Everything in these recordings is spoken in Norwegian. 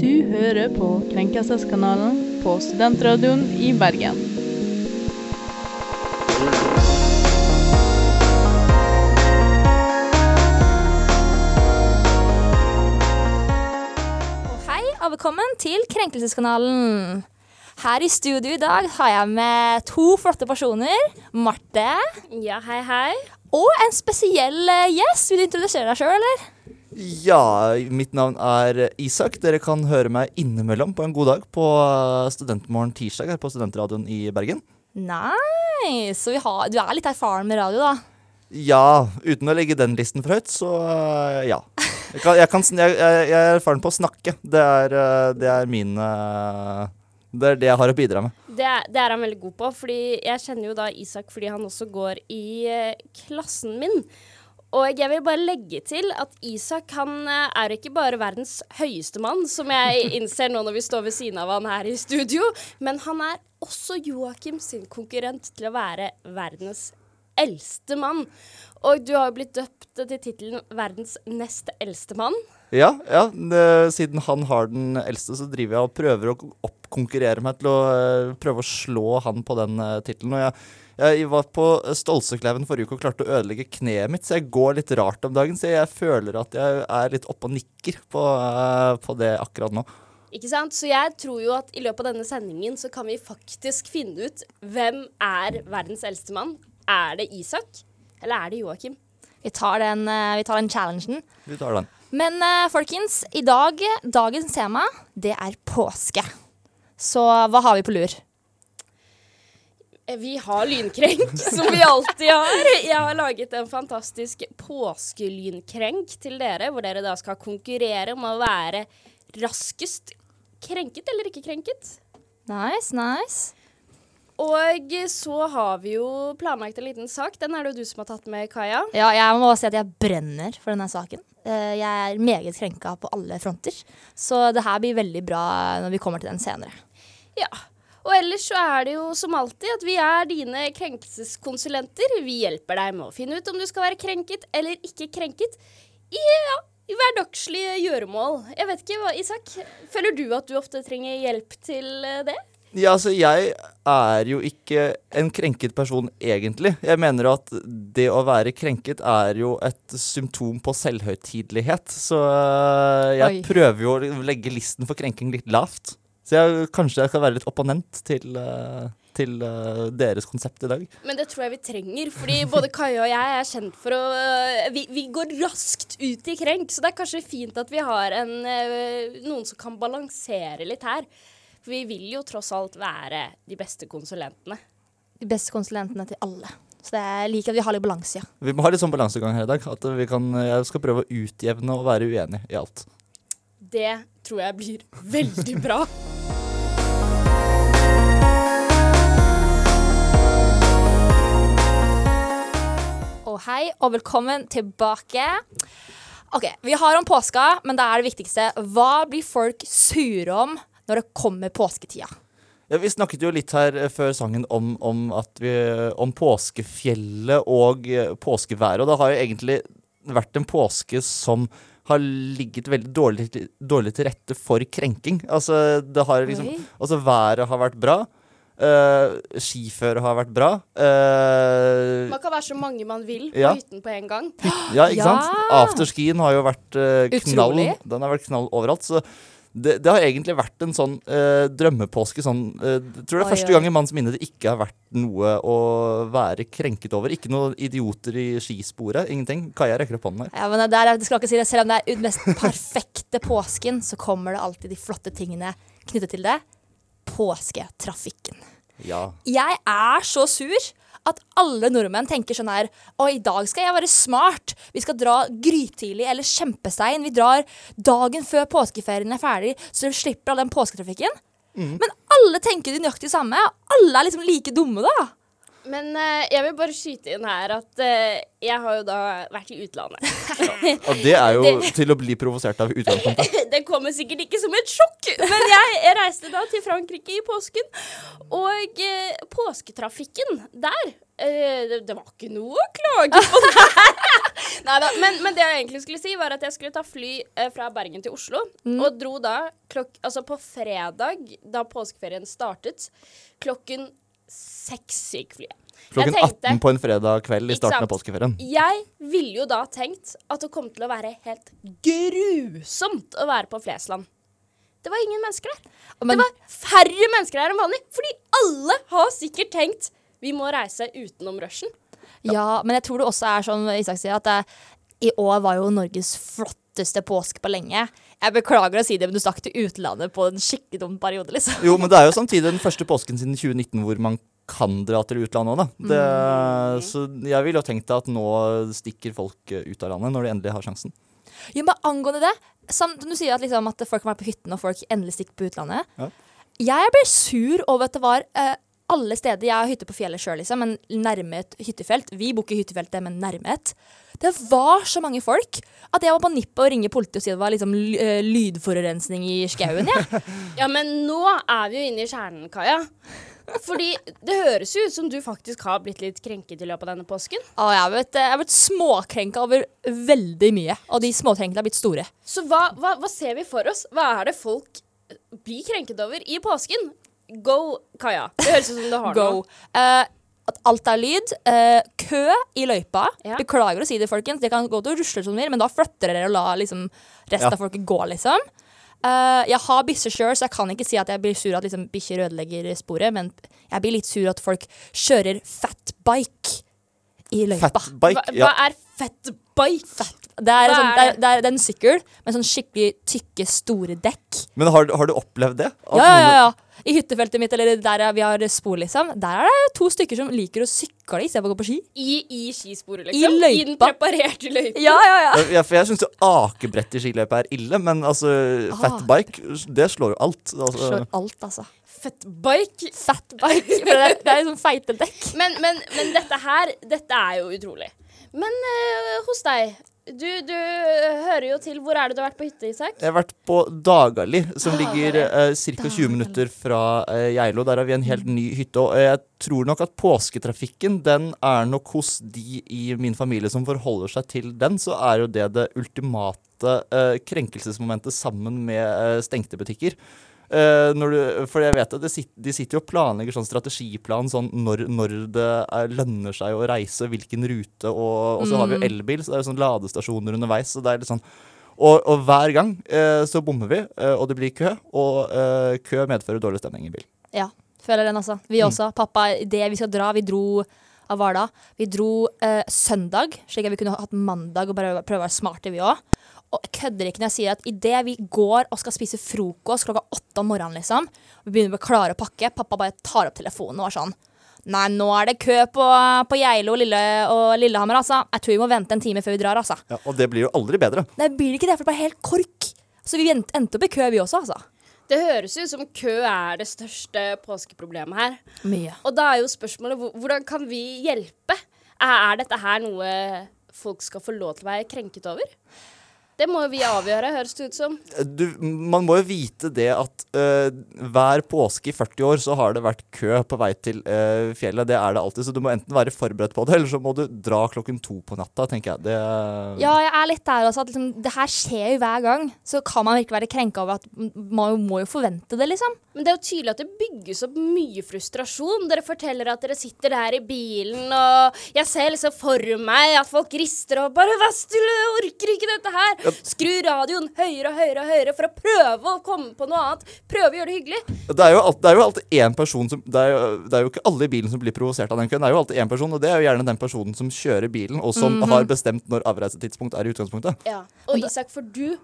Du hører på Krenkelseskanalen på Studentradioen i Bergen. Og hei og velkommen til Krenkelseskanalen. Her i studio i dag har jeg med to flotte personer. Marte Ja, hei, hei. og en spesiell eh, gjest. Vil du introdusere deg sjøl, eller? Ja, mitt navn er Isak. Dere kan høre meg innimellom på en god dag på eh, Studentmorgen tirsdag her på Studentradioen i Bergen. Nei, Så vi har, du er litt erfaren med radio, da. Ja, uten å legge den listen for høyt, så eh, ja. Jeg, kan, jeg, kan, jeg, jeg er erfaren på å snakke. Det er, eh, det er min Det er det jeg har å bidra med. Det er, det er han veldig god på, fordi jeg kjenner jo da Isak fordi han også går i klassen min. Og jeg vil bare legge til at Isak han eh, er ikke bare verdens høyeste mann, som jeg innser nå når vi står ved siden av han her i studio, men han er også Joakim sin konkurrent til å være verdens eldste mann. Og du har jo blitt døpt til tittelen 'verdens nest eldste mann'. Ja, ja siden han har den eldste, så driver jeg og prøver å oppkonkurrere meg til å eh, prøve å slå han på den uh, tittelen. Jeg, jeg var på Stolsekleiven forrige uke og klarte å ødelegge kneet mitt, så jeg går litt rart om dagen. Så jeg føler at jeg er litt oppe og nikker på, eh, på det akkurat nå. Ikke sant? Så jeg tror jo at i løpet av denne sendingen så kan vi faktisk finne ut hvem er verdens eldste mann. Er det Isak, eller er det Joakim? Vi tar den, vi tar den challengen. Vi tar den. Men eh, folkens, i dag, dagens tema, det er påske. Så hva har vi på lur? Eh, Vi har lynkrenk, som vi alltid har. Jeg har laget en fantastisk påskelynkrenk til dere, hvor dere da skal konkurrere om å være raskest krenket eller ikke krenket. Nice, nice. Og så har vi jo planlagt en liten sak. Den er det jo du som har tatt med, Kaja. Ja, jeg må bare si at jeg brenner for denne saken. Eh, Jeg er meget krenka på alle fronter. Så det her blir veldig bra når vi kommer til den senere. Ja. Og ellers så er det jo som alltid at vi er dine krenkelseskonsulenter. Vi hjelper deg med å finne ut om du skal være krenket eller ikke krenket ja, hverdagslige gjøremål. Jeg vet ikke, hva, Isak, føler du at du ofte trenger hjelp til eh, det? Ja, altså, jeg er jo ikke en krenket person egentlig. Jeg mener at det å være krenket er jo et symptom på selvhøytidelighet. Så øh, jeg Oi. prøver jo å legge listen for krenking litt lavt. Så jeg, kanskje jeg skal være litt opponent til, uh til uh, deres konsept i dag. Men det tror jeg vi trenger, fordi både Kaja og jeg er kjent for å uh, vi, vi går raskt ut i krenk, så det er kanskje fint at vi har en, uh, noen som kan balansere litt her. For vi vil jo tross alt være de beste konsulentene. De beste konsulentene til alle. Så det er like at vi har litt balanse, ja. Vi må ha litt sånn balansegang her i dag. At vi kan, jeg skal prøve å utjevne og være uenig i alt. Det tror jeg blir veldig bra. Og hei, og velkommen tilbake. Ok, Vi har om påska, men det er det viktigste. Hva blir folk sure om når det kommer påsketida? Ja, Vi snakket jo litt her eh, før sangen om, om, at vi, om påskefjellet og eh, påskeværet. Og det har jo egentlig vært en påske som har ligget veldig dårlig, dårlig til rette for krenking. Altså, det har liksom, altså været har vært bra. Uh, skiføret har vært bra. Uh, Man kan være så mange man vil på Ja. hytten på en gang. ja, ikke Ja. sant? Afterskien har jo vært uh, knall. Utrolig. Den har vært knall overalt. Så det, det har egentlig vært en sånn eh, drømmepåske. Sånn, eh, jeg tror det er Oi, første gang i manns minne det ikke har vært noe å være krenket over. Ikke noen idioter i skisporet. Ingenting. Kaja rekker opp hånden her. Ja, men det der, er- det skal ikke si det, Selv om det er den mest perfekte påsken, så kommer det alltid de flotte tingene knyttet til det. Påsketrafikken. Ja. Jeg er så sur at alle nordmenn tenker sånn her Å, i dag skal jeg være smart. Vi skal dra grytidlig eller kjempesein. Vi drar dagen før påskeferien er ferdig, så du slipper all den påsketrafikken. Men alle tenker det nøyaktig samme. Alle er liksom like dumme, da. Men uh, jeg vil bare skyte inn her at uh, jeg har jo da vært i utlandet. Og det er jo Det- til å bli provosert av utgangspunktet. det kommer sikkert ikke som et sjokk, men jeg, jeg reiste da til Frankrike i påsken. Og uh, påsketrafikken der det, det var ikke noe å klage på der. Neida, men, men det jeg egentlig skulle si, var at jeg skulle ta fly fra Bergen til Oslo. Og dro da klok, altså på fredag, da påskeferien startet, klokken seks gikk flyet. Klokken tenkte- 18 på en fredag kveld i starten av påskeferien. Jeg ville jo da tenkt at det kom til å være helt grusomt å være på Flesland. Det var ingen mennesker der. Men- det var færre mennesker der enn vanlig, fordi alle har sikkert tenkt vi må reise utenom rushen. Ja, men jeg tror det også er sånn Isak sier, at det, i år var jo Norges flotteste påske på lenge. Jeg beklager å si det, men du stakk til utlandet på en skikkelig dum periode, liksom. Jo, men det er jo samtidig den første påsken siden 2019 hvor man kan dra til utlandet òg, da. Det, Mm. Så jeg ville jo tenkt at nå stikker folk eh, ut av landet, når de endelig har sjansen. Jo, men angående det, som du sier at, liksom, at folk kan være på hytten og folk endelig stikker på utlandet. Ja. Jeg ble sur over at det var eh, alle steder Jeg har hytte på fjellet sjøl, liksom, men nærme et hyttefelt. Vi bor ikke i hyttefeltet, men nærme et. Det var så mange folk at jeg var på nippet å ringe politiet og si det var liksom eh, lydforurensning i skauen. Ja. Ja, men nå er vi jo inne i kjernen, Kaja. Fordi det høres jo ut som du faktisk har blitt litt krenket i løpet av denne påsken. Ja, jeg har blitt, blitt småkrenka over veldig mye, og de småkrenkene har blitt store. Så hva, hva, hva ser vi for oss? Hva er det folk blir krenket over i påsken? Go, Kaja. Det høres ut som du har Go. noe. Uh, at alt er lyd. Uh, kø i løypa. Ja. Beklager å si det, folkens. Det kan gå til å rusle som dere men da flytter dere og lar liksom, resten Ja. av folket gå, liksom. Uh, jeg har bikkje sjøl, så jeg kan ikke si at jeg blir sur at liksom, bikkjer ødelegger sporet, men jeg blir litt sur at folk kjører fatbike i løypa. Fatbike. bike, Ja. hva er fatbike? Det er, sånn, er det, er, det? er, det er en sykkel med sånn skikkelig tykke, store dekk. Men har, har du opplevd det? At Ja, ja, ja, ja. I hyttefeltet mitt, eller der vi har spor, liksom, der er det to stykker som liker å sykle istedenfor å gå på ski. I, i skisporet, I liksom? I, den preparerte løypa? Ja, ja, ja. Ja, for jeg syns jo akebrett i skiløype er ille, men altså Ah. fatbike, det slår jo alt. Altså, Slår alt, altså. Fatbike. Fatbike. For det, det er liksom feite dekk. Men, men, men dette her, dette er jo utrolig. Men øh, hos deg, du, du hører jo til Hvor er det du har vært på hytte, Isak? Jeg har vært på Dagali, som Dagali. ligger eh, ca. 20 minutter fra eh, Geilo. Der har vi en helt ny hytte. Og jeg tror nok at påsketrafikken, den er nok hos de i min familie som forholder seg til den, så er jo det det ultimate eh, krenkelsesmomentet sammen med eh, stengte butikker. Eh, du, for jeg vet at det sit, De sitter jo og planlegger sånn strategiplan sånn når, når det er, lønner seg å reise, hvilken rute, og, og så har vi jo elbil, så det er jo sånn ladestasjoner underveis. så det er litt sånn og, og hver gang eh, så bommer vi, eh, og det blir kø. Og eh, kø medfører dårlig stemning i bil. Ja, føler den, altså. Vi også. Pappa, det vi skal dra Vi dro av hva? Vi dro eh, søndag, slik at vi kunne hatt mandag og bare prøve å være smarte, vi òg. Kødder ikke når jeg sier at idet vi går og skal spise frokost klokka åtte om morgenen, liksom, og vi begynner å klare å pakke, pappa bare tar opp telefonen og er sånn Nei, nå er det kø på, på Geilo Lille, og Lillehammer, altså. Jeg tror vi må vente en time før vi drar, altså. Ja, og det blir jo aldri bedre. Nei, blir det ikke det, for det er helt kork. Så vi endte opp i kø, vi også, altså. Det høres ut som kø er det største påskeproblemet her. Mye. Og da er jo spørsmålet hvordan kan vi hjelpe? Er dette her noe folk skal få lov til å være krenket over? Det må jo vi avgjøre, høres det ut som. Du, man må jo vite det at uh, hver påske i 40 år så har det vært kø på vei til uh, fjellet. Det er det alltid. Så du må enten være forberedt på det, eller så må du dra klokken to på natta, tenker jeg. Det, Ja, jeg er litt der også. At liksom, det her skjer jo hver gang. Så kan man virkelig være krenka over at man må jo forvente det, liksom. Men det er jo tydelig at det bygges opp mye frustrasjon. Dere forteller at dere sitter der i bilen, og jeg ser liksom for meg at folk rister og bare Vestul, jeg orker ikke dette her. Skru radioen høyere og høyere og høyere for å prøve å komme på noe annet. Prøve å gjøre det hyggelig. det, er jo alt, det er jo alltid én person som det er, jo, det er jo ikke alle i bilen som blir provosert av den køen. Det er jo alltid én person, og det er jo gjerne den personen som kjører bilen, og som har bestemt når avreisetidspunkt er i utgangspunktet. Ja. Og Isak, for du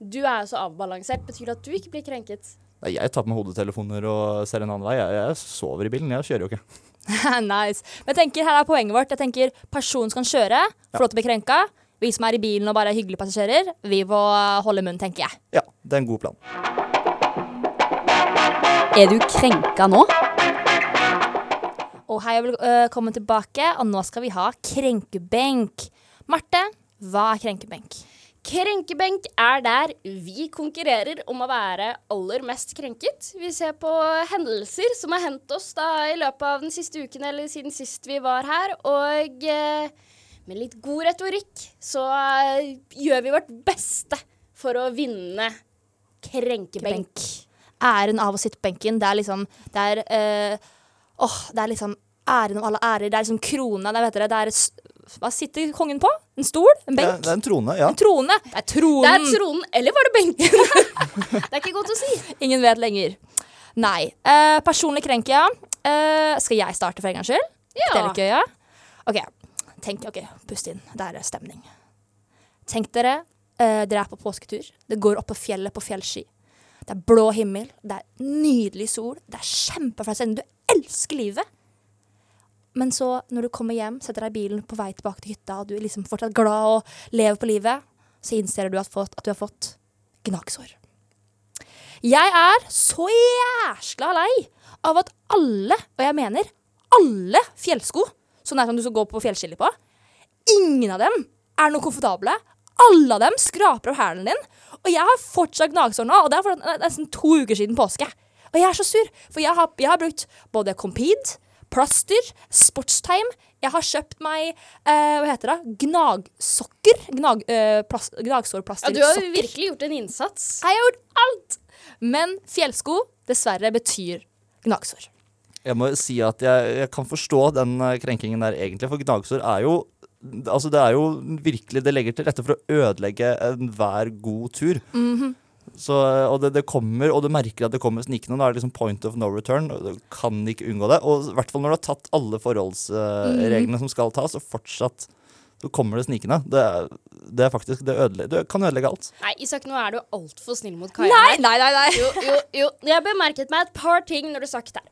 du er jo så avbalansert. Betyr det at du ikke blir krenket? Nei, Jeg tar på meg hodetelefoner og ser en annen vei. Jeg, jeg sover i bilen, jeg kjører jo ikke. nice. Men jeg tenker, her er poenget vårt. Jeg tenker Personen som kan kjøre, får lov til å bli krenka. Vi som er i bilen og bare er hyggelige passasjerer, vi må holde munn, tenker jeg. Ja, det er en god plan. Er du krenka nå? Og hei og velkommen tilbake. Og nå skal vi ha krenkebenk. Marte, hva er krenkebenk? Krenkebenk er der vi konkurrerer om å være aller mest krenket. Vi ser på hendelser som har hendt oss da i løpet av den siste uken eller siden sist vi var her, og eh, med litt god retorikk så eh, gjør vi vårt beste for å vinne krenkebenk. Æren av å sitte på benken. Det er liksom Det er eh, Åh, det er liksom æren av alle ærer. Det er liksom krona. Det, vet dere, det er Hva sitter kongen på? En stol? En Det, benk? det er en trone, ja. En trone. Det er Det tronen. er tronen, eller var det benken? det er ikke godt å si. Ingen vet lenger. Nei. Eh, personlig krenker, ja. Eh, skal jeg starte for en gangs skyld? Det er litt gøy, ja? OK. Tenk, ok, Pust inn. Der er stemning. Tenk dere, eh, dere er på påsketur. Det går opp på fjellet på fjellski. Det er blå himmel, det er nydelig sol, det er kjempeflott stemning. Du elsker livet. Men så, når du kommer hjem, setter deg i bilen på vei tilbake til hytta, og du er liksom fortsatt glad og lever på livet, så innser du at, fått, at du har fått gnagsår. Jeg er så jæsla lei av at alle, og jeg mener alle fjellsko, sånn er som du skal gå på fjellskille på, ingen av dem er noe komfortable. Alle av dem skraper av hælen din. Og jeg har fortsatt gnagsår nå, og det er nesten to uker siden påske. Og jeg er så sur, for jeg har, jeg har brukt både Compede, plaster, Sportstime. Jeg har kjøpt meg eh, hva heter det, gnagsokker. Gnag, eh, plast, Ja, du har sokker. virkelig gjort en innsats. Jeg har gjort alt! Men fjellsko, dessverre, betyr gnagsår. Jeg må si at jeg, jeg kan forstå den eh, krenkingen der egentlig, for gnagsår er jo Altså Det er jo virkelig Det legger til rette for å ødelegge enhver god tur. Så, og det, det kommer, og du merker at det kommer snikende. Da er det liksom point of no return. og Du kan ikke unngå det. Og i hvert fall når du har tatt alle forholdsreglene som skal tas, og fortsatt så kommer det snikende. Det, er- det er faktisk Det, ødelegger, det kan ødelegge alt. Nei, Isak, nå er du altfor snill mot Kaja. Nei, nei, nei! nei. Jo, jo, jo. Jeg bemerket meg et par ting når du sagt der.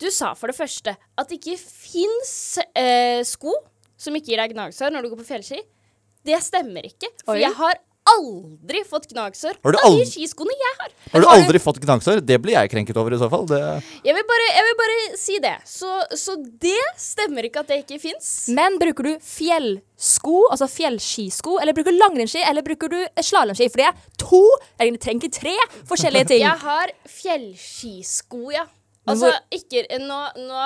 Du sa for det første at det ikke fins eh, sko som ikke gir deg gnagsår når du går på fjellski. Det stemmer ikke. For Oi. jeg har aldri fått gnagsår av de skiskoene jeg har. Har du aldri fått gnagsår? Det blir jeg krenket over i så fall. Det, Jeg vil bare, jeg vil bare si det. Så, så det stemmer ikke at det ikke fins. Men bruker du fjellsko, altså fjellskisko, eller bruker du langrennsski, eller bruker du slalåmski? For det er to, eller trenger tre, forskjellige ting. Jeg har fjellskisko, ja. Altså, ikke nå, nå,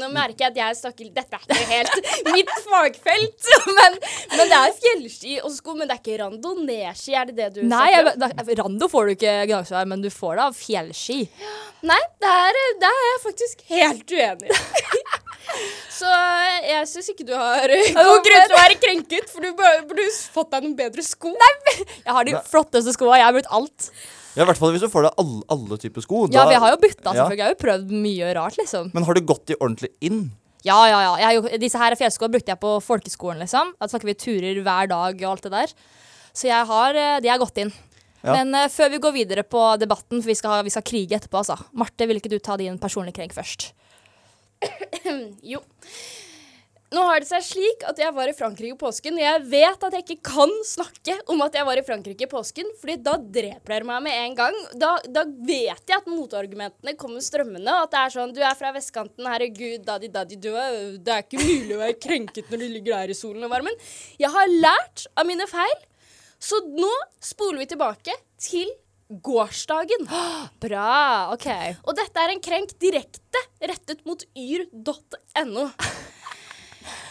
nå merker jeg at jeg snakker Dette er ikke helt mitt fagfelt. Men, men det er fjellski og sko. Men det er ikke randonee-ski, er det det du Nei, jeg, da, Rando får du ikke gnagsår, men du får det av fjellski. Nei, der, der er jeg faktisk helt uenig. Så jeg syns ikke du har noen grunn til å være krenket, for du burde fått deg noen bedre sko. Nei, Jeg har de flotteste skoa, jeg har brukt alt. Ja, I hvert fall hvis du får deg alle, alle typer sko. Ja, da- vi har jo bytta, Ja. selvfølgelig. Jeg har jo prøvd mye rart, liksom. Men har du gått de ordentlig inn? Ja, ja, ja. Jeg jo, disse her fjellskoene brukte jeg på folkeskolen, liksom. Da snakker vi turer hver dag og alt det der. Så jeg har, eh, de har gått inn. Ja. Men uh, før vi går videre på debatten, for vi skal, ha, vi skal krige etterpå, altså. Marte, vil ikke du ta din personlige krenk først? Jo. Nå har det seg slik at jeg var i Frankrike i påsken, og jeg vet at jeg ikke kan snakke om at jeg var i Frankrike i påsken, fordi da dreper dere meg med en gang. Da, da vet jeg at motargumentene kommer strømmende, og at det er sånn Du er fra vestkanten, herregud, daddy, daddy, du er Det er ikke mulig å være krenket når du ligger der i solen og varmen. Jeg har lært av mine feil, så nå spoler vi tilbake til gårsdagen. Bra, OK. Og dette er en krenk direkte rettet mot yr.no.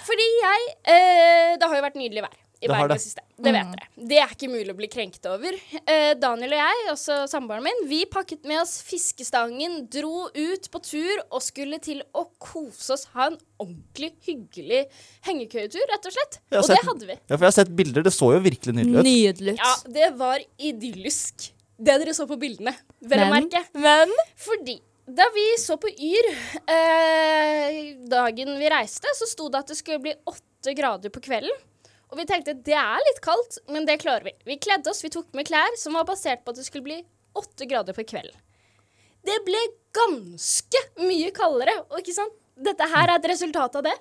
Fordi jeg eh, Det har jo vært nydelig vær i Det Bergen det. det siste. Det vet dere. Det er ikke mulig å bli krenket over. Eh, Daniel og jeg, også samboeren min, vi pakket med oss fiskestangen, dro ut på tur og skulle til å kose oss. Ha en ordentlig hyggelig hengekøyetur, rett og slett. Og sett, det hadde vi. Ja, for jeg har sett bilder. Det så jo virkelig nydelig ut. Nydelig. Ja, det var idyllisk. Det dere så på bildene, vel å merke. men Fordi da vi så på Yr eh, dagen vi reiste, så sto det at det skulle bli åtte grader på kvelden. Og vi tenkte det er litt kaldt, men det klarer vi. Vi kledde oss, vi tok med klær som var basert på at det skulle bli åtte grader på kvelden. Det ble ganske mye kaldere, og ikke sant? Dette her er et resultat av det.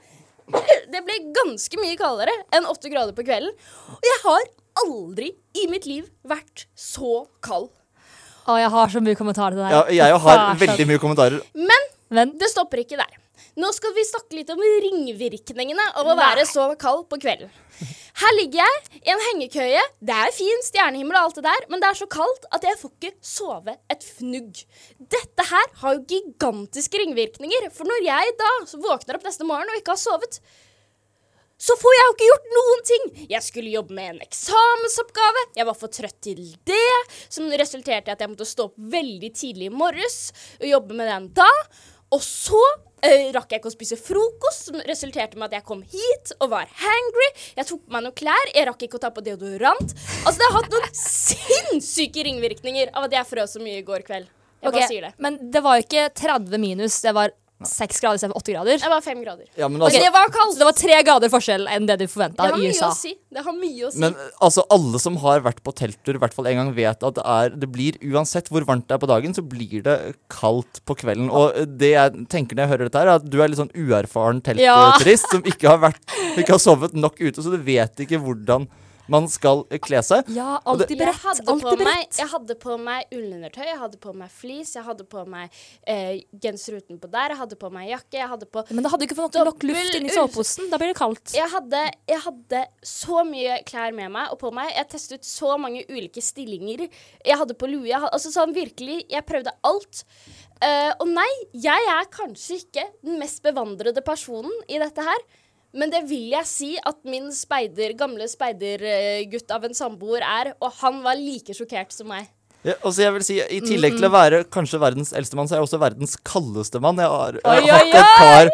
Det ble ganske mye kaldere enn åtte grader på kvelden. Og jeg har aldri i mitt liv vært så kald. Å, jeg har så mye kommentarer til det Ja, jeg har veldig mye kommentarer. Men Men det stopper ikke der. Nå skal vi snakke litt om ringvirkningene av å være så kald på kvelden. Her ligger jeg i en hengekøye. Det er fin stjernehimmel og alt det der, men det er så kaldt at jeg får ikke sove et fnugg. Dette her har jo gigantiske ringvirkninger, for når jeg da våkner opp neste morgen og ikke har sovet, så får jeg jo ikke gjort noen ting. Jeg skulle jobbe med en eksamensoppgave. Jeg var for trøtt til det, som resulterte i at jeg måtte stå opp veldig tidlig i morges og jobbe med den da. Og så øh, rakk jeg ikke å spise frokost, som resulterte med at jeg kom hit og var hangry. Jeg tok på meg noen klær, jeg rakk ikke å ta på deodorant. Altså, det har hatt noen sinnssyke ringvirkninger av at jeg frøs så mye i går kveld. Jeg okay, bare sier det. Men det var jo ikke 30 minus, det var 6 grader istedenfor åtte grader. Det var fem grader. Ja, altså, det var kaldt. Så det var tre grader forskjell enn det du forventa Det har i USA. å si. Det har mye å si. Men altså, alle som har vært på telttur, i hvert fall en gang, vet at det er Det blir uansett hvor varmt det er på dagen, så blir det kaldt på kvelden. Og det jeg tenker når jeg hører dette, her, er at du er litt sånn uerfaren Ja. teltturist som ikke har vært Ikke har sovet nok ute, så du vet ikke hvordan man skal kle seg. Ja, alltid det- alltid Jeg hadde, på Alltid meg, jeg hadde på meg ullundertøy, jeg hadde på meg flis, jeg hadde på meg eh, genser utenpå der, jeg hadde på meg jakke, jeg hadde på Men da hadde du ikke fått nok, luft inni soveposen. Da blir det kaldt. jeg hadde, jeg hadde så mye klær med meg og på meg. Jeg testet ut så mange ulike stillinger. Jeg hadde på lue. Jeg hadde, altså sånn virkelig, jeg prøvde alt. Uh, og nei, jeg er kanskje ikke den mest bevandrede personen i dette her. Men det vil jeg si at min speider, gamle speidergutt av en samboer er, og han var like sjokkert som meg. Ja, altså jeg vil si, I tillegg til å være kanskje verdens eldste mann, så er jeg også verdens kaldeste mann. Jeg har, jeg har hatt et par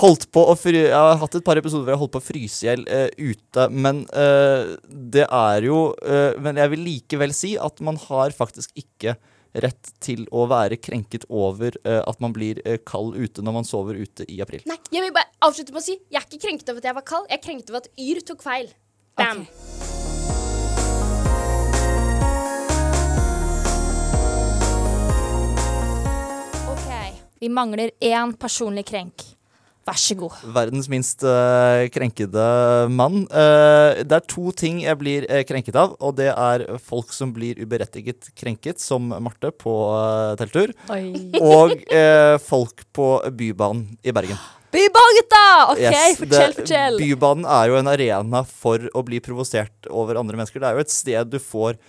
holdt på å fry, Jeg har hatt et par episoder hvor jeg har holdt på å fryse i hjel uh, ute, men uh, det er jo uh, Men jeg vil likevel si at man har faktisk ikke rett til å være krenket over uh, at man blir uh, kald ute når man sover ute i april. Nei, jeg vil bare avslutte med å si jeg er ikke krenket over at jeg var kald, jeg er krenket over at Yr tok feil. Bam. Ok. OK. Vi mangler én personlig krenk. Vær så god. Verdens minst uh, krenkede mann. Uh, det er to ting jeg blir uh, krenket av, og det er folk som blir uberettiget krenket, som Marte på telttur, Oi. og folk på Bybanen i Bergen. Bybanen, gutta! OK, Yes, fortell, fortell. Bybanen er jo en arena for å bli provosert over andre mennesker. Det er jo et sted du får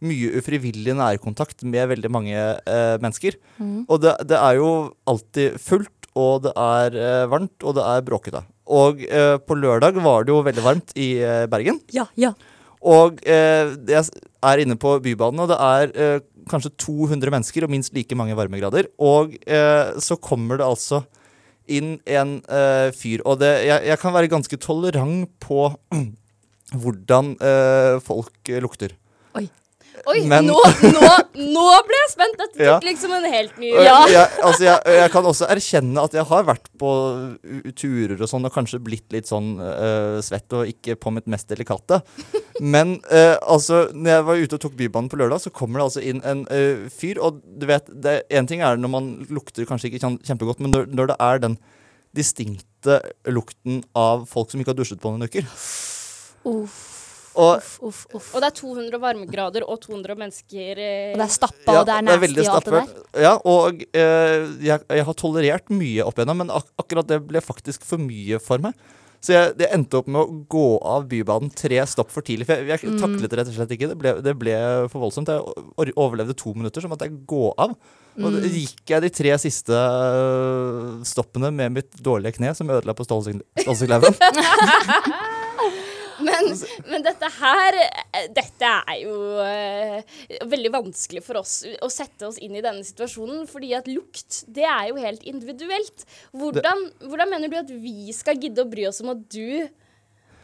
mye ufrivillig nærkontakt med veldig mange mennesker. Mm. Og det, det er jo alltid fullt, og det er eh, varmt, og det er bråkete. Og eh, på lørdag var det jo veldig varmt i eh, Bergen. Ja, ja. Og eh, jeg er inne på Bybanen, og det er eh, kanskje 200 mennesker og minst like mange varmegrader. Og eh, så kommer det altså inn en fyr, og det, jeg, jeg kan være ganske tolerant på hvordan folk lukter. Oi, Men- nå, nå, nå ble jeg spent! Dette tok Ja. liksom en helt ny ja. Jeg, altså jeg, jeg kan også erkjenne at jeg har vært på turer og sånn, og kanskje blitt litt sånn uh, svett og ikke på mitt mest delikate. Men uh, altså, når jeg var ute og tok Bybanen på lørdag, så kommer det altså inn en uh, fyr, og du vet Én ting er når man lukter kanskje ikke kjempegodt, men når, når det er den distinkte lukten av folk som ikke har dusjet på noen uker. Uff, Og uff, uff. uff. Og det er 200 varmegrader og 200 mennesker eh, Og det er stappa, og det er nasty og alt det der. Ja, og eh, jeg, jeg har tolerert mye opp igjennom, men ak akkurat det ble faktisk for mye for meg. Så jeg, jeg, endte opp med å gå av Bybanen tre stopp for tidlig. For jeg, jeg Mm. taklet det rett og slett ikke. Det ble, det ble for voldsomt. Jeg overlevde to minutter, så måtte jeg gå av. Og Mm. gikk jeg de tre siste øh, stoppene med mitt dårlige kne, som ødela på stålsekleven. Men, men dette her eh, Dette er jo uh, veldig vanskelig for oss å sette oss inn i denne situasjonen, fordi at lukt, det er jo helt individuelt. Hvordan, hvordan mener du at vi skal gidde å bry oss om at du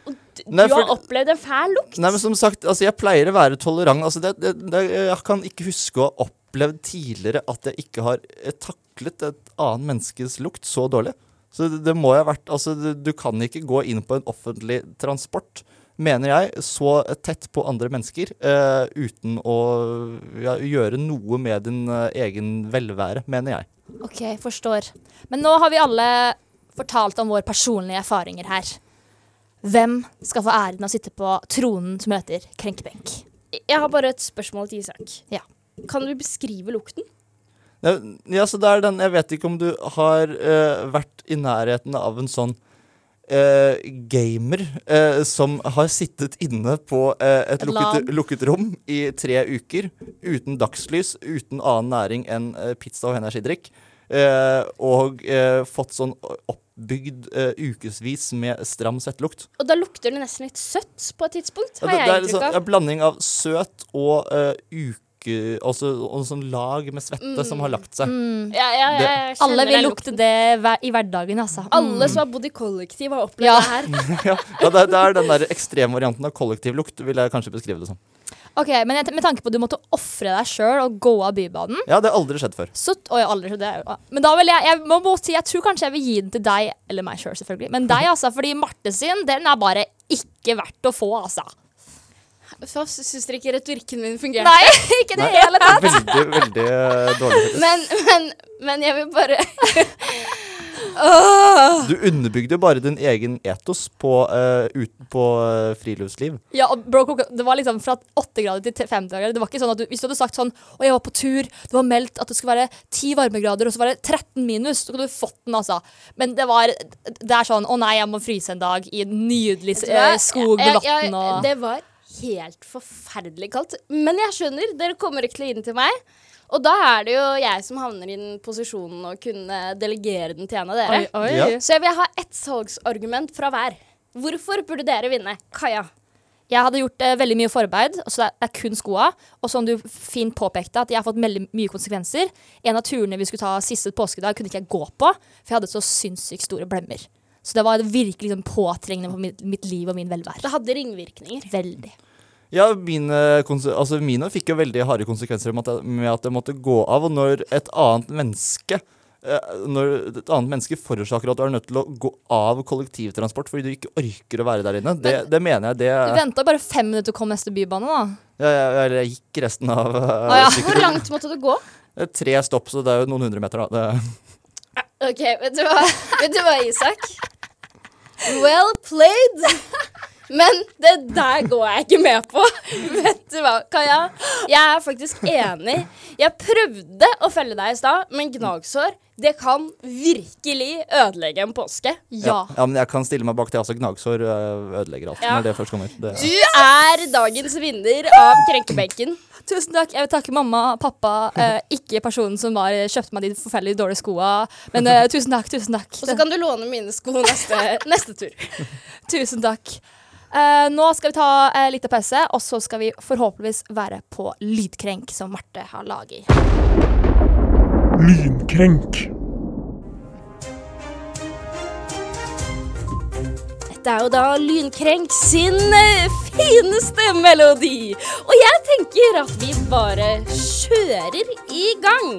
Du Nei, for- har opplevd en fæl lukt? Nei, men som sagt, altså jeg pleier å være tolerant. Altså det, det, det, jeg kan ikke huske å ha opplevd tidligere at jeg ikke har eh, taklet et annet menneskes lukt så dårlig. Så det, det må jo ha vært Altså, du, du kan ikke gå inn på en offentlig transport, mener jeg, så tett på andre mennesker uh, uten å ja, gjøre noe med din uh, egen velvære, mener jeg. OK, forstår. Men nå har vi alle fortalt om våre personlige erfaringer her. Hvem skal få æren av å sitte på tronen som heter krenkebenk? Jeg har bare et spørsmål til Isak. Ja. Kan du beskrive lukten? Ja, så det er den Jeg vet ikke om du har uh, vært i nærheten av en sånn uh, gamer uh, som har sittet inne på et, Et lukket, lukket rom i tre uker uten dagslys, uten annen næring enn pizza og energidrikk, og fått sånn oppbygd uh, ukevis med stram svettelukt. Og da lukter det nesten litt søtt på et tidspunkt, har ja, det jeg er en sånn, blanding av søt og uh, uke... Altså og sånn lag med svette som har lagt seg. Ja, ja, ja, jeg kjenner Alle vil lukte det i hverdagen, altså. Alle som har bodd i kollektiv, har opplevd Ja. det her. ja, ja det, det er den der ekstremvarianten av kollektivlukt, vil jeg kanskje beskrive det som. Ok, Men med tanke på at du måtte ofre deg sjøl og gå av Bybanen Ja, det har aldri skjedd før. så, Oi, aldri, det er, Men da vil jeg Jeg må bare si, jeg tror kanskje jeg vil gi den til deg, eller meg sjøl, selvfølgelig. Men deg, altså. Fordi Marte sin, den er bare ikke verdt å få, altså. Så syns dere ikke retorikken min fungerte? Nei, ikke i det hele tatt. Veldig, veldig dårlig. Men, men, men jeg vil bare Du underbygde jo bare din egen etos på, uh, ut, på uh, friluftsliv. Ja, og bro, det var liksom fra 8 grader til 50 grader. Det var ikke sånn at du, Hvis du hadde sagt sånn Å, jeg var på tur, det var meldt at det skulle være 10 varmegrader, og så var det 13 minus, så kunne du fått den, altså. Men det var Det er sånn Å nei, jeg må fryse en dag i en nydelig uh, eh, skog med Jeg- jeg- vann og Det var helt forferdelig kaldt. Men jeg skjønner, dere kommer ikke til å gi den til meg. Og da er det jo jeg som havner i den posisjonen å kunne delegere den til en av dere. Oi, oi. Ja. Så jeg vil ha ett salgsargument fra hver. Hvorfor burde dere vinne? Kaja. Jeg hadde gjort eh, veldig mye forarbeid, så det er kun skoa. Og som du fint påpekte, at jeg har fått veldig mye konsekvenser. En av turene vi skulle ta siste påskedag, kunne ikke jeg gå på, for jeg hadde så sinnssykt store blemmer. Så det var virkelig liksom påtrengende for mitt, mitt liv og min velvære. Det hadde ringvirkninger. Veldig. Ja, mine, altså mine fikk jo veldig harde konsekvenser med at, med at jeg måtte gå av. Og når et annet menneske eh, Når et annet menneske forårsaker at du er nødt til å gå av kollektivtransport fordi du ikke orker å være der inne, det, det mener jeg det Du venta bare fem minutter til å komme neste bybane, da. ja, jeg, Eller jeg gikk resten av uh, ja. Hvor langt måtte du gå? Er Tre stopp, så det er jo noen hundre meter, da. Det, OK, vet du hva, vet du hva Isak? Well played. Men det der går jeg ikke med på. Vet du hva, Kaja? Jeg er faktisk enig. Jeg prøvde å følge deg i stad, men gnagsår det kan virkelig ødelegge en påske. Ja. ja, men jeg kan stille meg bak det. Altså, gnagsår uh, ødelegger alt Ja. når det først kommer. Det, Du er dagens vinner av Krenkebenken. Tusen takk. Jeg vil takke mamma og pappa, eh, ikke personen som var, kjøpte meg de forferdelig dårlige skoa. Men eh, tusen takk, tusen takk. Og så kan du låne mine sko neste, neste tur. Tusen takk. Eh, nå skal vi ta uh, litt av pause, og så skal vi forhåpentligvis være på Lydkrenk, som Marte har laget. Lynkrenk. Dette er jo da Lynkrenk sin eh, fineste melodi. Og jeg tenker at vi bare kjører i gang.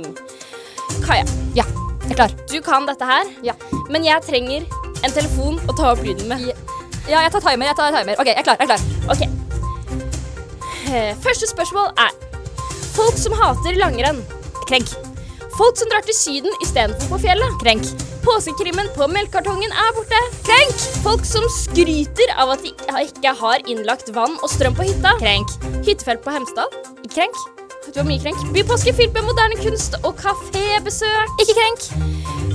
Kaja, Ja, jeg er klar. du kan dette her, Ja. men jeg trenger en telefon å ta opp lyden med. Ja, jeg tar timer. jeg tar timer. OK, jeg er klar. jeg er klar. Ok. Eh, Første spørsmål er Folk som hater langrenn. Krenk. Folk som drar til Syden istedenfor på fjellet. Krenk. Påskekrimmen på melkekartongen er borte. Krenk! Folk som skryter av at de ikke har innlagt vann og strøm på hytta. Krenk. Hyttefelt på Hemsedal. Krenk. Du har mye krenk. Bypåske fylt med moderne kunst og kafébesøk. Ikke krenk.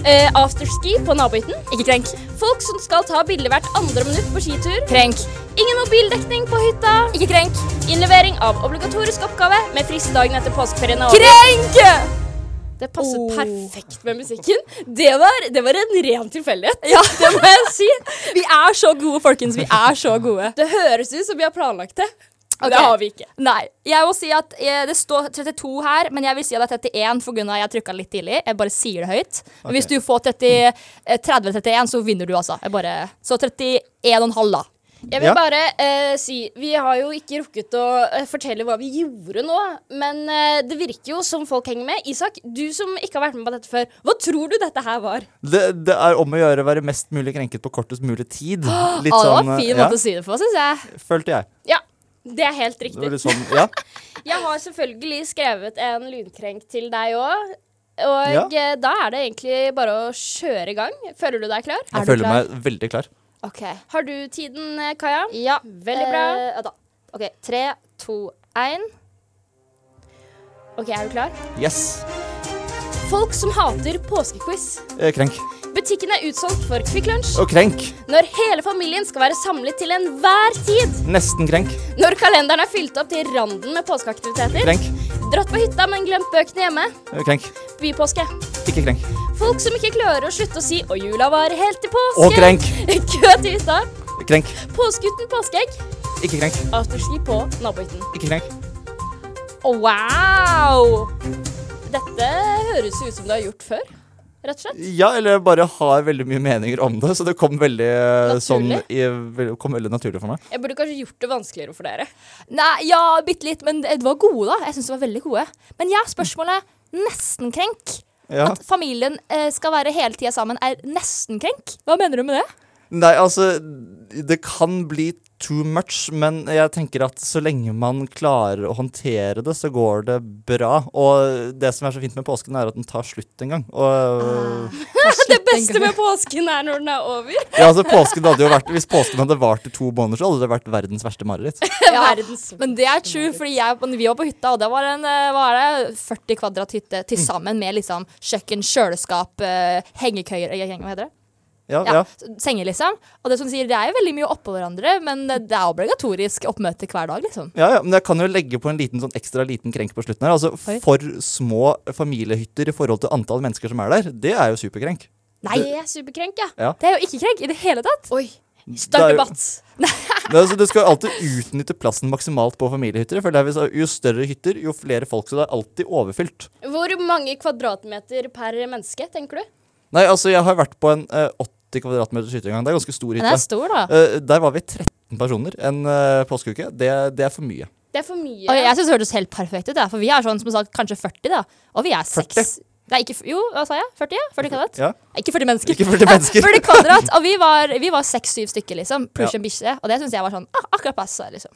Uh, afterski på nabohytten. Ikke krenk. Folk som skal ta bilde hvert andre minutt på skitur. Krenk. Ingen mobildekning på hytta. Ikke krenk. Innlevering av obligatorisk oppgave med frist dagen etter påskeferien er over. Krenk! Det passet Oh. perfekt med musikken. Det var, det var en ren tilfeldighet. Ja, det må jeg si. Vi er så gode, folkens. Vi er så gode. Det høres ut som vi har planlagt det. Men Ok. Det har vi ikke. Nei. Jeg må si at jeg, Det står 32 her, men jeg vil si at det er 31 pga. jeg trykka litt tidlig. Jeg bare sier det høyt. Men hvis du får 30, eh, 30-31, så vinner du, altså. Jeg bare, så 31,5, da. Jeg vil Ja. bare eh, si Vi har jo ikke rukket å eh, fortelle hva vi gjorde nå, men eh, det virker jo som folk henger med. Isak, du som ikke har vært med på dette før, hva tror du dette her var? det, det er om å gjøre å være mest mulig krenket på kortest mulig tid. Litt Å, det var sånn, en eh, fin ja, måte å si det på, syns jeg. følte jeg. Ja, det er helt riktig. var sånn, ja. Jeg har selvfølgelig skrevet en lunkrenk til deg òg. Og Ja. eh, da er det egentlig bare å kjøre i gang. Føler du deg klar? Jeg føler klar? meg veldig klar. OK. Har du tiden, eh, Kaja? Ja. Veldig bra. Eh. OK. Tre, to, én. Ok, er du klar? Yes. Folk som hater påskequiz. Eh, Krenk. Butikken er utsolgt for Kvikk Lunsj. Og krenk. Når hele familien skal være samlet til enhver tid. Nesten krenk. Når kalenderen er fylt opp til randen med påskeaktiviteter. Krenk. Dratt på hytta, men glemt bøkene hjemme. Eh, Krenk. Bypåske. Ikke krenk. Folk som ikke klarer å slutte å si 'og jula varer helt til påske'. Og krenk. Kø til hytta. Krenk. Påske uten påskeegg. Ikke krenk. Afterski på nabohytten. Ikke krenk. Wow! Dette høres ut som du har gjort før, rett og slett. Ja, eller jeg bare har veldig mye meninger om det, så det kom veldig eh, sånn kom veldig naturlig for meg. Jeg burde kanskje gjort det vanskeligere for dere. Nei, ja, bitte litt, men det var gode, da. Jeg syns de var veldig gode. Men ja, spørsmålet nesten krenk. Ja. At familien eh, skal være hele tida sammen, er nesten krenk. Hva mener du med det? Nei, altså Det kan bli too much, men jeg tenker at så lenge man klarer å håndtere det, så går det bra. Og det som er så fint med påsken, er at den tar slutt en gang. Og Det beste med påsken er når den er over. ja, altså påsken hadde jo vært Hvis påsken hadde vart i to måneder, så hadde det vært verdens verste mareritt. Ja, Men det er true, fordi jeg, vi var på hytta, og det var en var hva er det, 40 kvadrat hytte til sammen med liksom kjøkken, kjøleskap, uh, hengekøyer eh, Hva heter det? Ja, Ja, ja. Senger, liksom. Og det som sier, det er jo veldig mye oppå hverandre, men det er obligatorisk oppmøte hver dag, liksom. Ja, ja, men jeg kan jo legge på en liten sånn ekstra liten krenk på slutten her. Altså, Oi. For små familiehytter i forhold til antall mennesker som er der, det er jo superkrenk. Nei, Det er superkrenk, ja. det er jo ikke krenk i det hele tatt. Oi. Start jo- debatt. Altså, du skal alltid utnytte plassen maksimalt på familiehytter. For det er jo større hytter, jo flere folk, så det er alltid overfylt. Hvor mange kvadratmeter per menneske, tenker du? Nei, altså, jeg har vært på en eh, 80 kvadratmeters hytte en gang. Det er ganske stor Den er hytte. stor, da. Eh, der var vi 13 personer en uh, påskeuke. Det, det er for mye. Det er for mye. Og jeg syns det hørtes helt perfekt ut, ja, for vi er sånn som sagt kanskje 40, da. Og vi er 40? seks Nei, ikke Jo, hva sa jeg? 40? ja? 40 kvadrat? Ja. Ikke 40 mennesker. Ikke 40 mennesker. 40 kvadrat. Og vi var, seks-syv 6-7 stykker, liksom. Pluss Ja. en bikkje. Og det syns jeg var sånn ah, akkurat passe, liksom.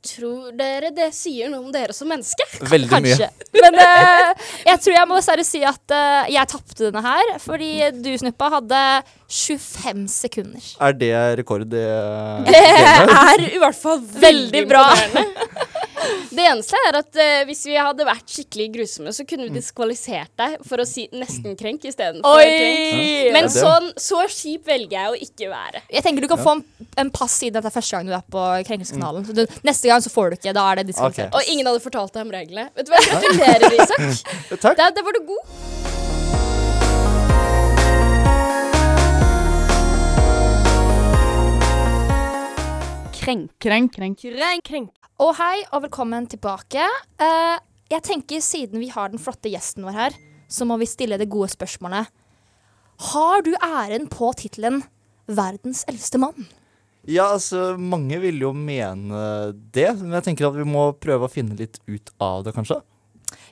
Tror dere det sier noe om dere som menneske? Veldig mye. Men uh, jeg tror jeg må dessverre si at uh, jeg tapte denne her, fordi du, Snuppa, hadde 25 sekunder. Er det rekord i uh, Det er i hvert fall veldig Veldig bra. Det eneste er at uh, hvis vi hadde vært skikkelig grusomme, så kunne vi diskvalifisert deg for å si nesten krenk istedenfor krenk. Men sånn, så kjip velger jeg å ikke være. Jeg tenker du kan få en, en pass siden dette er første gang du er på Krenkelseskanalen. Mm. neste gang så får du ikke. Da er det diskvalifisert. Og ingen hadde fortalt deg om reglene. Vet du hva, Gratulerer, Isak. Takk. Der, der var du god. Krenk, krenk, krenk, krenk, krenk. Og hei, og velkommen tilbake. Uh, jeg tenker Siden vi har den flotte gjesten vår her, så må vi stille det gode spørsmålet. Har du æren på tittelen 'Verdens eldste mann'? Ja, altså, mange vil jo mene det, men jeg tenker at vi må prøve å finne litt ut av det, kanskje.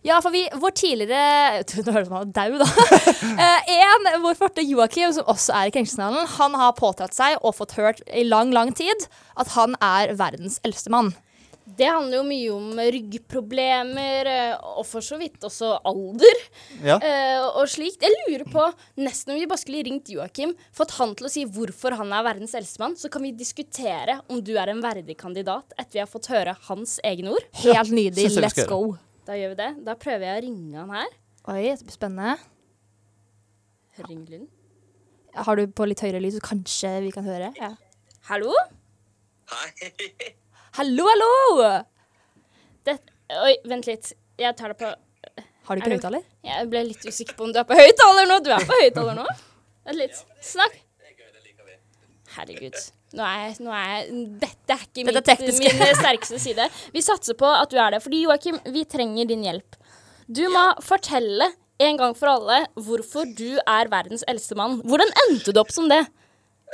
Ja, for vi, vår tidligere Nå høres er dau, da. Eh, en, vår forte Joakim, som også er i Krenkelseskanalen, han har påtatt seg og fått hørt i lang, lang tid at han er verdens eldste mann. Det handler jo mye om ryggproblemer, eh, og for så vidt også alder. Ja. uh, og slikt. Jeg lurer på, nesten om vi bare skulle ringt Joakim, fått han til å si hvorfor han er verdens eldste mann, så kan vi diskutere om du er en verdig kandidat etter vi har fått høre hans egne ord. Helt nydelig. Let's go. Da gjør vi det. Da prøver jeg å ringe han her. Oi, det blir spennende. Ring lyden. Har du på litt høyere lyd, så kanskje vi kan høre? Ja. Hallo? Hei. Hallo, hallo! Det, oi, vent litt. Jeg tar det på Har du ikke høyttaler? Jeg ble litt usikker på om du er på høyttaler nå. Du er på høyttaler nå. Vent litt. Snakk. Herregud. Nå er jeg, nå er jeg Dette er ikke Dette er mitt, min sterkeste side. Vi satser på at du er det. Fordi Joakim, vi trenger din hjelp. Du må fortelle en gang for alle hvorfor du er verdens eldste mann. Hvordan endte du opp som det?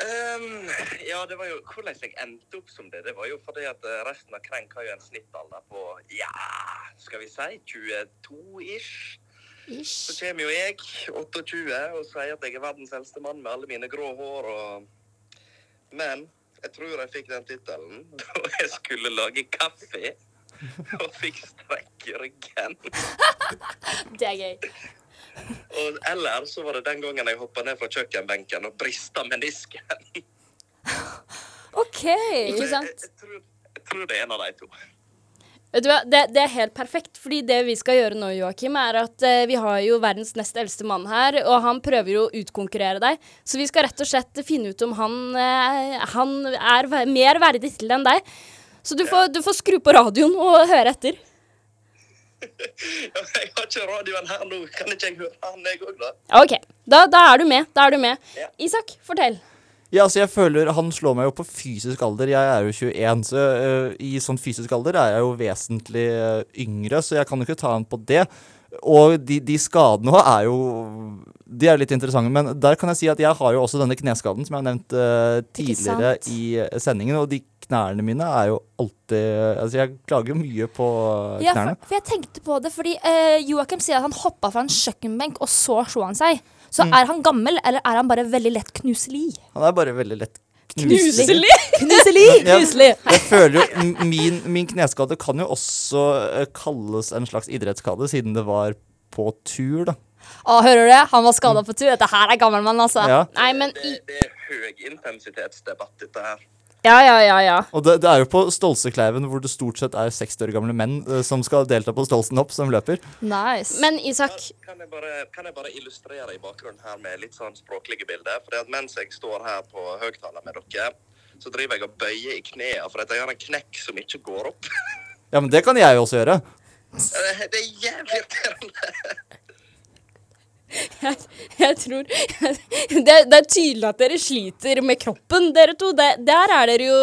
Ehm, ja, det var jo hvordan jeg endte opp som det. Det var jo fordi at eh, resten av Krenk har jo en snittalder på ja, skal vi si 22-ish. Så kommer jo jeg, 28, og sier at jeg er verdens eldste mann med alle mine grå hår og Men jeg tror jeg fikk den tittelen da jeg skulle lage kaffe. Og fikk strekk i ryggen. Det er gøy. Og eller så var det den gangen jeg hoppa ned fra kjøkkenbenken og brista menisken. OK. Ikke sant? Jeg, jeg, tror, jeg tror det er en av de to. Vet du hva, det, det er helt perfekt, fordi det vi skal gjøre nå, Joakim, er at eh, vi har jo verdens nest eldste mann her, og han prøver jo å utkonkurrere deg. Så vi skal rett og slett finne ut om han, eh, han er mer verdig til enn deg. Så du får, du får skru på radioen og høre etter. Ja, Jeg har ikke radioen her nå. Kan ikke jeg høre han, jeg òg, da? OK, da, da er du med. Da er du med. Ja. Isak, fortell. Ja, altså jeg føler Han slår meg jo på fysisk alder. Jeg er jo 21, så uh, i sånn fysisk alder er jeg jo vesentlig uh, yngre, så jeg kan jo ikke ta han på det. Og de, de skadene òg er jo De er litt interessante, men der kan jeg si at jeg har jo også denne kneskaden som jeg har nevnt uh, tidligere i øh, sendingen, og de knærne mine er jo alltid Altså jeg klager jo mye på knærne. Ja, for, for jeg tenkte på det, fordi uh, Joakim sier at han hoppa fra en kjøkkenbenk, og så slo han seg. Så Mm. er han gammel, eller er han bare veldig lett knuselig? Han er bare veldig lett Knuselig? Knuselig! Ja. knuselig. Jeg føler jo min, min kneskade kan jo også eh, kalles en slags idrettsskade, siden det var på tur, da. Å, hører du det? Han var skada på tur. Dette her er gammelmann, altså. Ja. Nei, men i, Det, det er høyintensitetsdebatt, dette her. Ja, ja, ja, ja. Og det, det er jo på Stolsekleiven hvor det stort sett er 60 år gamle menn eh, som skal delta på Stolsenhopp, som løper. Nice. Men Isak, Kan jeg, bare, kan jeg bare illustrere i bakgrunnen her med litt sånn språklige bilder? For det at mens jeg står her på høyttaler med dere, så driver jeg og bøyer i knærne for at jeg har en knekk som ikke går opp. Ja, men det kan jeg jo også gjøre. Eh, Det er jævlig irriterende. Jeg tror det, det er tydelig at dere sliter med kroppen, dere to. Det, der er dere jo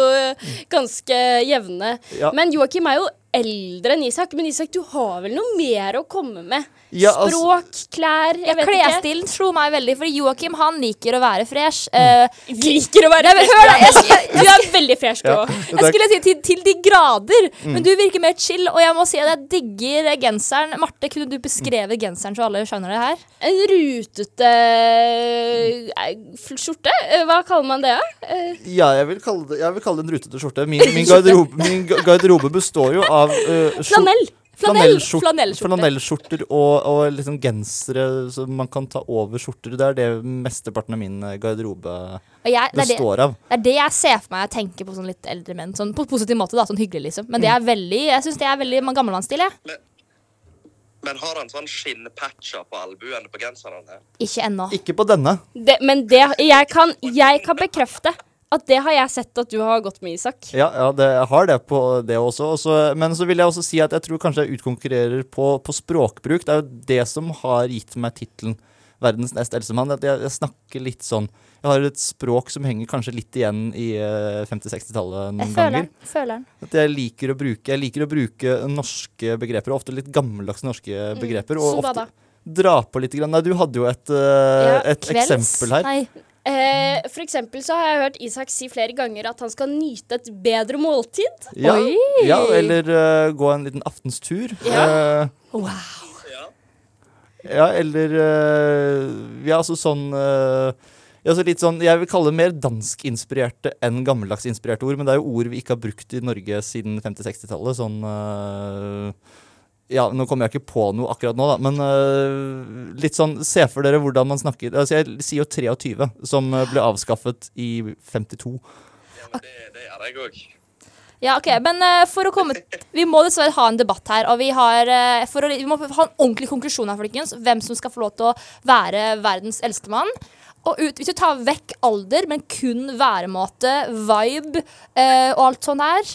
ganske jevne. Ja. Men Joakim er jo eldre enn Isak. Men Isak, du har vel noe mer å komme med? Ja, altså- Språk, klær, jeg vet. Klesstilen slo meg veldig, for Joakim han liker å være fresh. Uh, Liker å være fresh. hør da, jeg- jeg- Du er veldig fresh, du Ja. jeg skulle si til, til de grader, men du virker mer chill. Og jeg må si at jeg digger genseren. Marte, kunne du beskrevet genseren så alle skjønner det her? En rutete eh, skjorte? Eh, Hva kaller man det? da? Ja, jeg vil kalle det, jeg vil kalle det en rutete skjorte. Min, min, garderobe, min garderobe består jo av uh, Flanell. Flanellskjorter flanell, flanell, flanell, og, og liksom gensere som man kan ta over skjorter. Det er det mesteparten av min eh, garderobe jeg, det, det, består av. det er det jeg ser for meg jeg tenker på sånn litt eldre menn. Sånn på positiv måte, da, sånn hyggelig, liksom. Men det er veldig, jeg syns det er veldig gammelmannsstil, jeg. Men har han sånn skinnpatcher på albuene på genserne? Ikke ennå. Ikke på denne. Det, men det, jeg, kan, jeg kan bekrefte at det har jeg sett at du har gått med, Isak. Ja, ja det, jeg har det på det også. også. Men så vil jeg også si at jeg tror kanskje jeg utkonkurrerer på, på språkbruk. Det er jo det som har gitt meg tittelen 'Verdens nest eldste mann'. Jeg, jeg snakker litt sånn Jeg har et språk som henger kanskje litt igjen i eh, 50-60-tallet Jeg noen føler ganger. Føler den. At jeg liker bruke Jeg liker å bruke norske begreper, ofte litt gammeldagse norske begreper. Og Som hva ofte dra på litt. Grann. Nei, du hadde jo et, uh, Ja, et eksempel her. Nei. Eh, for eksempel så har jeg hørt Isak si flere ganger at han skal nyte et bedre måltid. Ja, Oi! ja, eller uh, gå en liten aftenstur. Eh, Wow. Ja. Ja, eller uh, Ja, altså sånn ja, så litt sånn, Jeg vil kalle det mer danskinspirerte enn gammeldagsinspirerte ord. Men det er jo ord vi ikke har brukt i Norge siden 50-60-tallet. Sånn Ja, nå kommer jeg ikke på noe akkurat nå, da. Men uh, litt sånn Se for dere hvordan man snakker altså Jeg sier jo 23, som øh, ble avskaffet i 52. ja men det, det gjør jeg òg. Ja, ok, men uh, for å komme Vi må dessverre ha en debatt her, og vi, har, uh, for å, vi må ha en ordentlig konklusjon her, folkens. Hvem som skal få lov til å være verdens eldste mann. Og ut, hvis du tar vekk alder, men kun væremåte, vibe uh, og alt sånt her,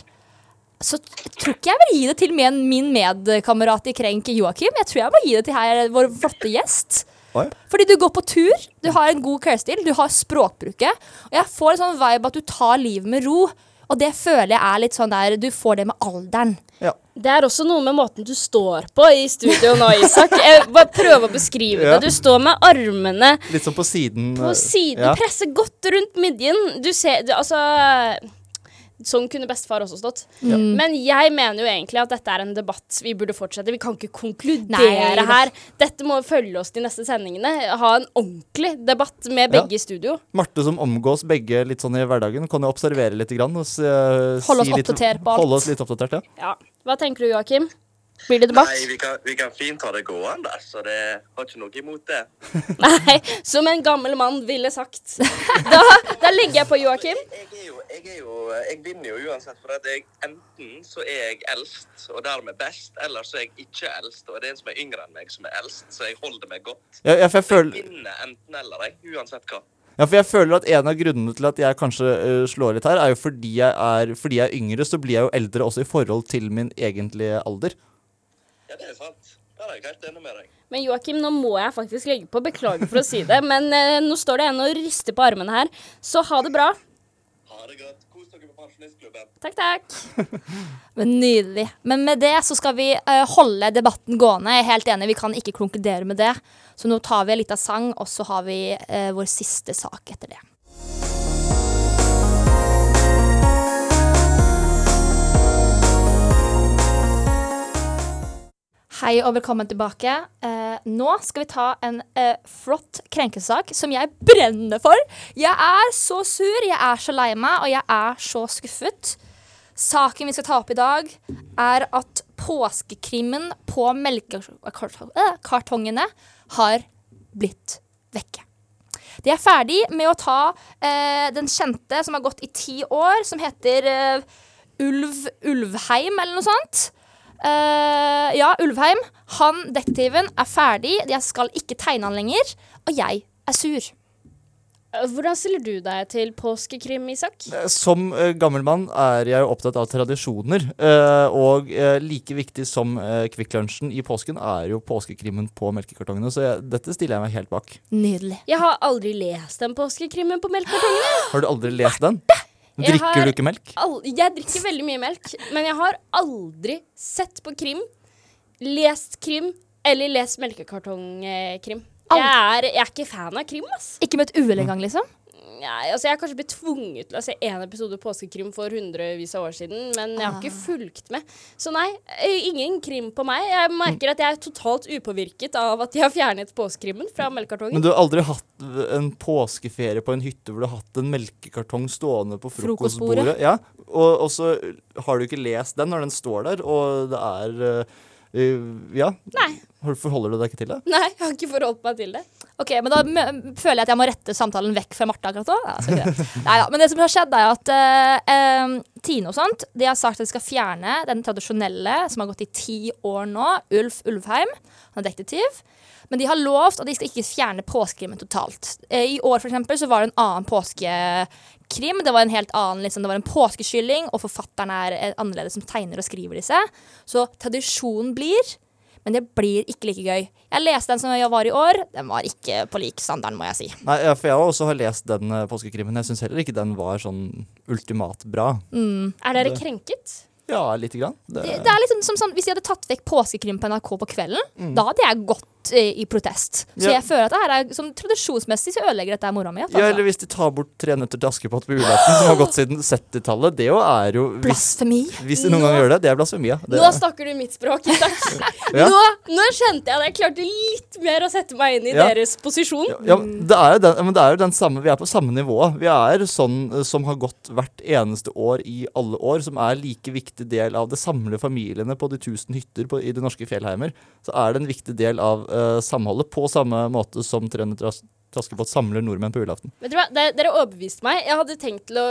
så tror ikke jeg vil gi det til min, min medkamerat i Krenk, Joakim. Jeg tror jeg må gi det til her, vår flotte gjest. Oi. Fordi du går på tur, du har en god klesstil, du har språkbruket. Og jeg får en sånn vibe at du tar livet med ro. Og det føler jeg er litt sånn der Du får det med alderen. Ja. Det er også noe med måten du står på i studio nå, Isak. Jeg bare prøver å beskrive Ja. det. Du står med armene Litt sånn på siden. på øh, siden, Ja. presser godt rundt midjen. Du ser du, Altså Sånn kunne bestefar også stått. Men jeg mener jo egentlig at dette er en debatt vi burde fortsette. Vi kan ikke konkludere Nei, her. Dette må følge oss de neste sendingene. Ha en ordentlig debatt med Ja. begge i studio. Marte som omgås begge litt sånn i hverdagen, kan jo observere litt. Grann, og se, Holde oss si litt- oppdatert på alt. Holde oss litt oppdatert, ja. Ja. Hva tenker du, Joakim? Blir det debatt? Nei, vi kan, vi kan fint ha det gående, så det har ikke noe imot det. Nei, som en gammel mann ville sagt. Da, da legger jeg på Joakim. Jeg er jo, jeg er jo Jeg vinner jo uansett, for at jeg enten så er jeg eldst og dermed best, eller så er jeg ikke eldst, og det er en som er yngre enn meg som er eldst, så jeg holder meg godt. Ja, jeg Jeg føler, vinner enten eller, jeg. Uansett hva. ja, for jeg føler at en av grunnene til at jeg kanskje uh, slår litt her, er jo fordi jeg er, fordi jeg er yngre, så blir jeg jo eldre også i forhold til min egentlige alder. Ja, det er sant. Ja, det er jeg helt enig med deg. Men Joakim, nå må jeg faktisk legge på. Beklager for å si det, men eh, nå står det en og rister på armene her. Så ha det bra. Ha det godt. Kos dere på Pensjonistklubben. Takk, takk. Men Nydelig. Men med det så skal vi eh, holde debatten gående. Jeg er helt enig, vi kan ikke konkludere med det. Så nå tar vi en liten sang, og så har vi eh, vår siste sak etter det. Hei og velkommen tilbake. Eh, nå skal vi ta en eh, flott krenkesak som jeg brenner for. Jeg er så sur, jeg er så lei meg, og jeg er så skuffet. Saken vi skal ta opp i dag, er at påskekrimmen på melkekartongene har blitt vekke. De er ferdig med å ta eh, den kjente som har gått i ti år, som heter eh, Ulv Ulvheim, eller noe sånt. Eh, ja, Ulvheim. Han, detektiven, er ferdig. Jeg skal ikke tegne han lenger. Og jeg er sur. Eh, Hvordan stiller du deg til påskekrim, Isak? Som uh, gammel mann er jeg opptatt av tradisjoner. Uh, og uh, like viktig som uh, Kvikk Lunsjen i påsken er jo påskekrimmen på melkekartongene. Så jeg, dette stiller jeg meg helt bak. Nydelig. Jeg har aldri lest den påskekrimmen på melkekartongene. Har du aldri lest den? Jeg Drikker har- du ikke melk? Jeg drikker veldig mye melk, men jeg har aldri sett på krim, lest krim eller lest melkekartongkrim. Jeg jeg er ikke fan av krim, ass. Ikke med et uhell engang, liksom. Nei, altså Jeg har kanskje blitt tvunget til å se én episode påskekrim for hundrevis av år siden, men jeg har ikke fulgt med. Så nei, ingen krim på meg. Jeg merker at jeg er totalt upåvirket av at de har fjernet påskekrimmen fra melkekartongen. Men du har aldri hatt en påskeferie på en hytte hvor du har hatt en melkekartong stående på frokostbordet? Frokostbordet. Ja, og, og så har du ikke lest den når den står der, og det er øh, Ja. Nei. Forholder du deg ikke til det? Nei, jeg har ikke forholdt meg til det. Ok, men da føler jeg at jeg må rette samtalen vekk fra Martha akkurat nå. Nei, skal ikke men det som har skjedd, er at uh, um, Tine og sånt De har sagt at de skal fjerne den tradisjonelle som har gått i ti år nå, Ulf Ulvheim. Han er detektiv. Men de har lovt at de skal ikke fjerne påskekrimmen totalt. Eh, I år for eksempel, så var det en annen påskekrim. Det var en helt annen, liksom, det var en påskekylling, og forfatteren er eh, annerledes som tegner og skriver disse. Så tradisjonen blir men det blir ikke like gøy. Jeg leste den som jeg var i år. Den var ikke på lik standarden, må jeg si. Nei, for jeg også har lest den øh, påskekrimmen. Jeg syns heller ikke den var sånn ultimat bra. Er dere krenket? Ja, lite grann. Det, Det, det er liksom som sånn, Hvis de hadde tatt vekk påskekrim på NRK på kvelden, da hadde jeg gått eh, i protest. Så Ja. jeg føler at det her er sånn tradisjonsmessig så ødelegger dette mora mi. ja, eller hvis de tar bort Tre nøtter til Askepott på julaften, som har gått siden 70-tallet. Det jo er jo Blasfemi. hvis de noen gang gjør det, det er blasfemi. ja. Det, Nå snakker du mitt språk. Ja. nå, nå skjønte jeg det. Jeg klarte litt mer å sette meg inn i deres posisjon. Ja, men det er jo den, men det er jo den samme, Vi er på samme nivå. Vi er sånn eh, som har gått hvert eneste år i alle år, som er like viktig del av det samlede familiene på de tusen hytter på, i de norske fjellheimer. Så er det en viktig del av eh, samholdet, på samme måte som 300 traskebåt samler nordmenn på julaften. Vet du hva, Dere, dere overbeviste meg. Jeg hadde tenkt til å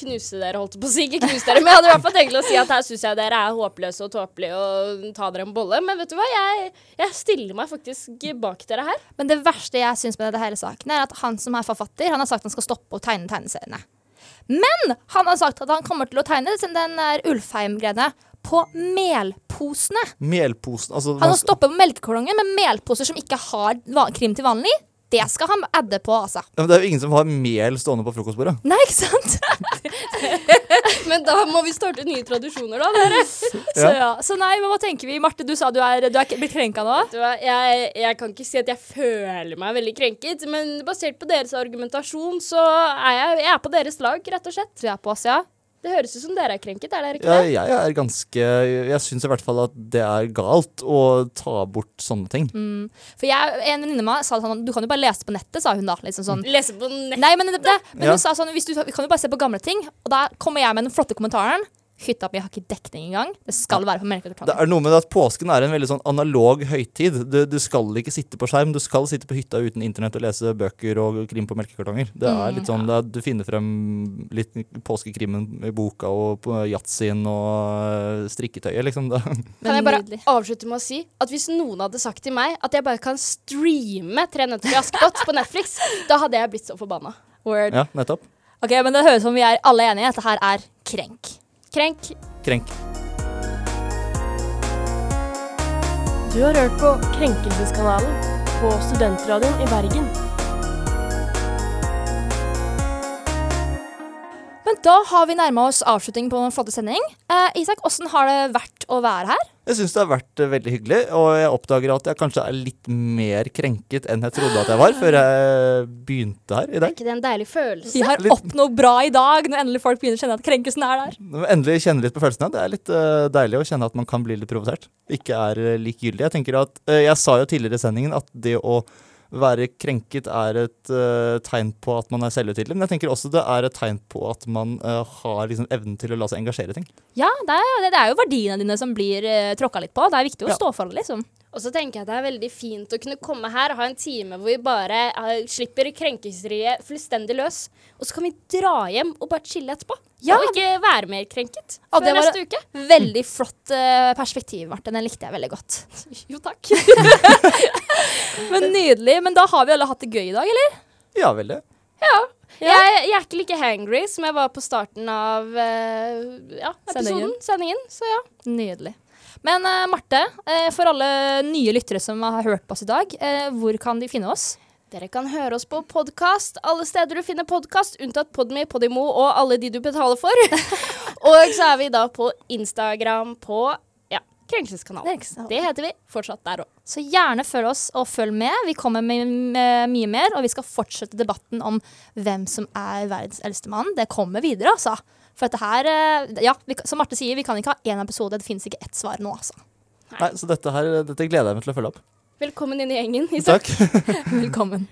knuse dere, holdt på å si. Ikke knuse dere, men jeg hadde i hvert fall tenkt til å si at her syns jeg dere er håpløse og tåpelige og ta dere en bolle. Men vet du hva, jeg, jeg stiller meg faktisk bak dere her. Men det verste jeg syns med det hele saken, er at han som er forfatter, han har sagt han skal stoppe å tegne tegneseriene. Men han har sagt at han kommer til å tegne den der Ulfheim-greiene på melposene. Melposen altså, Han har stoppet på melkekolongen med melposer som ikke har krim til vanlig. Det skal han adde på, altså. Ja, men Det er jo ingen som har mel stående på frokostbordet. Nei, ikke sant? Men da må vi starte nye tradisjoner, da, dere. Så, ja. så nei, men hva tenker vi? Marte, du sa du er, du er blitt krenka nå? Du jeg, jeg kan ikke si at jeg føler meg veldig krenket, men basert på deres argumentasjon, så er jeg, jeg er på deres lag, rett og slett. Du er på oss, ja? Det høres ut som dere er krenket, er dere ikke Ja, det? jeg er ganske Jeg syns i hvert fall at det er galt å ta bort sånne ting. Mm. For jeg, en venninne av meg sa sånn Du kan jo bare lese på nettet, sa hun da. Liksom sånn. Lese på nettet? Nei, men, det, men Ja. hun sa sånn hvis du, Vi kan jo bare se på gamle ting. Og da kommer jeg med den flotte kommentaren. Hytta mi har ikke dekning engang. Det skal være på Det er noe med at Påsken er en veldig sånn analog høytid. Du, du skal ikke sitte på skjerm, du skal sitte på hytta uten internett og lese bøker og krim på melkekartonger. Det er Mm. litt sånn, det er, Du finner frem litt påskekrimmen i boka og på yatzien og øh, strikketøyet, liksom. Det. Kan jeg bare avslutte med å si at hvis noen hadde sagt til meg at jeg bare kan streame Tre nøtter til Askepott på Netflix, da hadde jeg blitt så forbanna. Word. Ja, nettopp. Ok, men det høres ut som vi er alle enige. Dette her er krenk. Krenk. Krenk. Du har hørt på Krenkelseskanalen på Studentradioen i Bergen. Men da har vi nærma oss avslutning på en flotte sending. Eh, Isak, åssen har det vært å være her? Jeg syns det har vært eh, veldig hyggelig, og jeg oppdager at jeg kanskje er litt mer krenket enn jeg trodde at jeg var før jeg begynte her i Er dag. ikke det en deilig følelse? Vi har Litt- oppnådd bra i dag, når endelig folk begynner å kjenne at krenkelsen er der. Når endelig kjenne litt på følelsene. Det er litt uh, deilig å kjenne at man kan bli litt provosert. Ikke er uh, likegyldig. Jeg tenker at, uh, jeg sa jo tidligere i sendingen at det å være krenket er et uh, tegn på at man er selvhøytidelig. Men jeg tenker også det er et tegn på at man uh, har liksom evnen til å la seg engasjere i ting. Ja, det er, det er jo verdiene dine som blir uh, tråkka litt på. Det er viktig å Ja. stå for det, liksom. Og så tenker jeg at det er veldig fint å kunne komme her og ha en time hvor vi bare uh, slipper krenkelseriet fullstendig løs. Og så kan vi dra hjem og bare chille etterpå. Ja. Og ikke være mer krenket Og før det var- neste uke. Veldig flott uh, perspektiv, Martin. Den likte jeg veldig godt. Jo, takk. Men Nydelig. Men da har vi alle hatt det gøy i dag, eller? Ja, veldig. Jeg, jeg er ikke like hangry som jeg var på starten av uh, ja, episoden, Sendingen. sendingen. Så ja. Nydelig. Men uh, Marte, uh, for alle nye lyttere som har hørt på oss i dag, uh, hvor kan de finne oss? Dere kan høre oss på podkast alle steder du finner podkast, unntatt Podme, Podimo og alle de du betaler for. og så er vi da på Instagram på ja, Krenkelseskanalen. Det heter vi fortsatt der òg. Så gjerne følg oss og følg med. Vi kommer med, mye mer, og vi skal fortsette debatten om hvem som er verdens eldste mann. Det kommer videre, altså. For dette her eh, Ja, vi, som Marte sier, vi kan ikke ha én episode. Det finnes ikke ett svar nå, altså. Nei, så dette, her, dette gleder jeg meg til å følge opp. Velkommen inn i gjengen. Isak. Takk. Velkommen.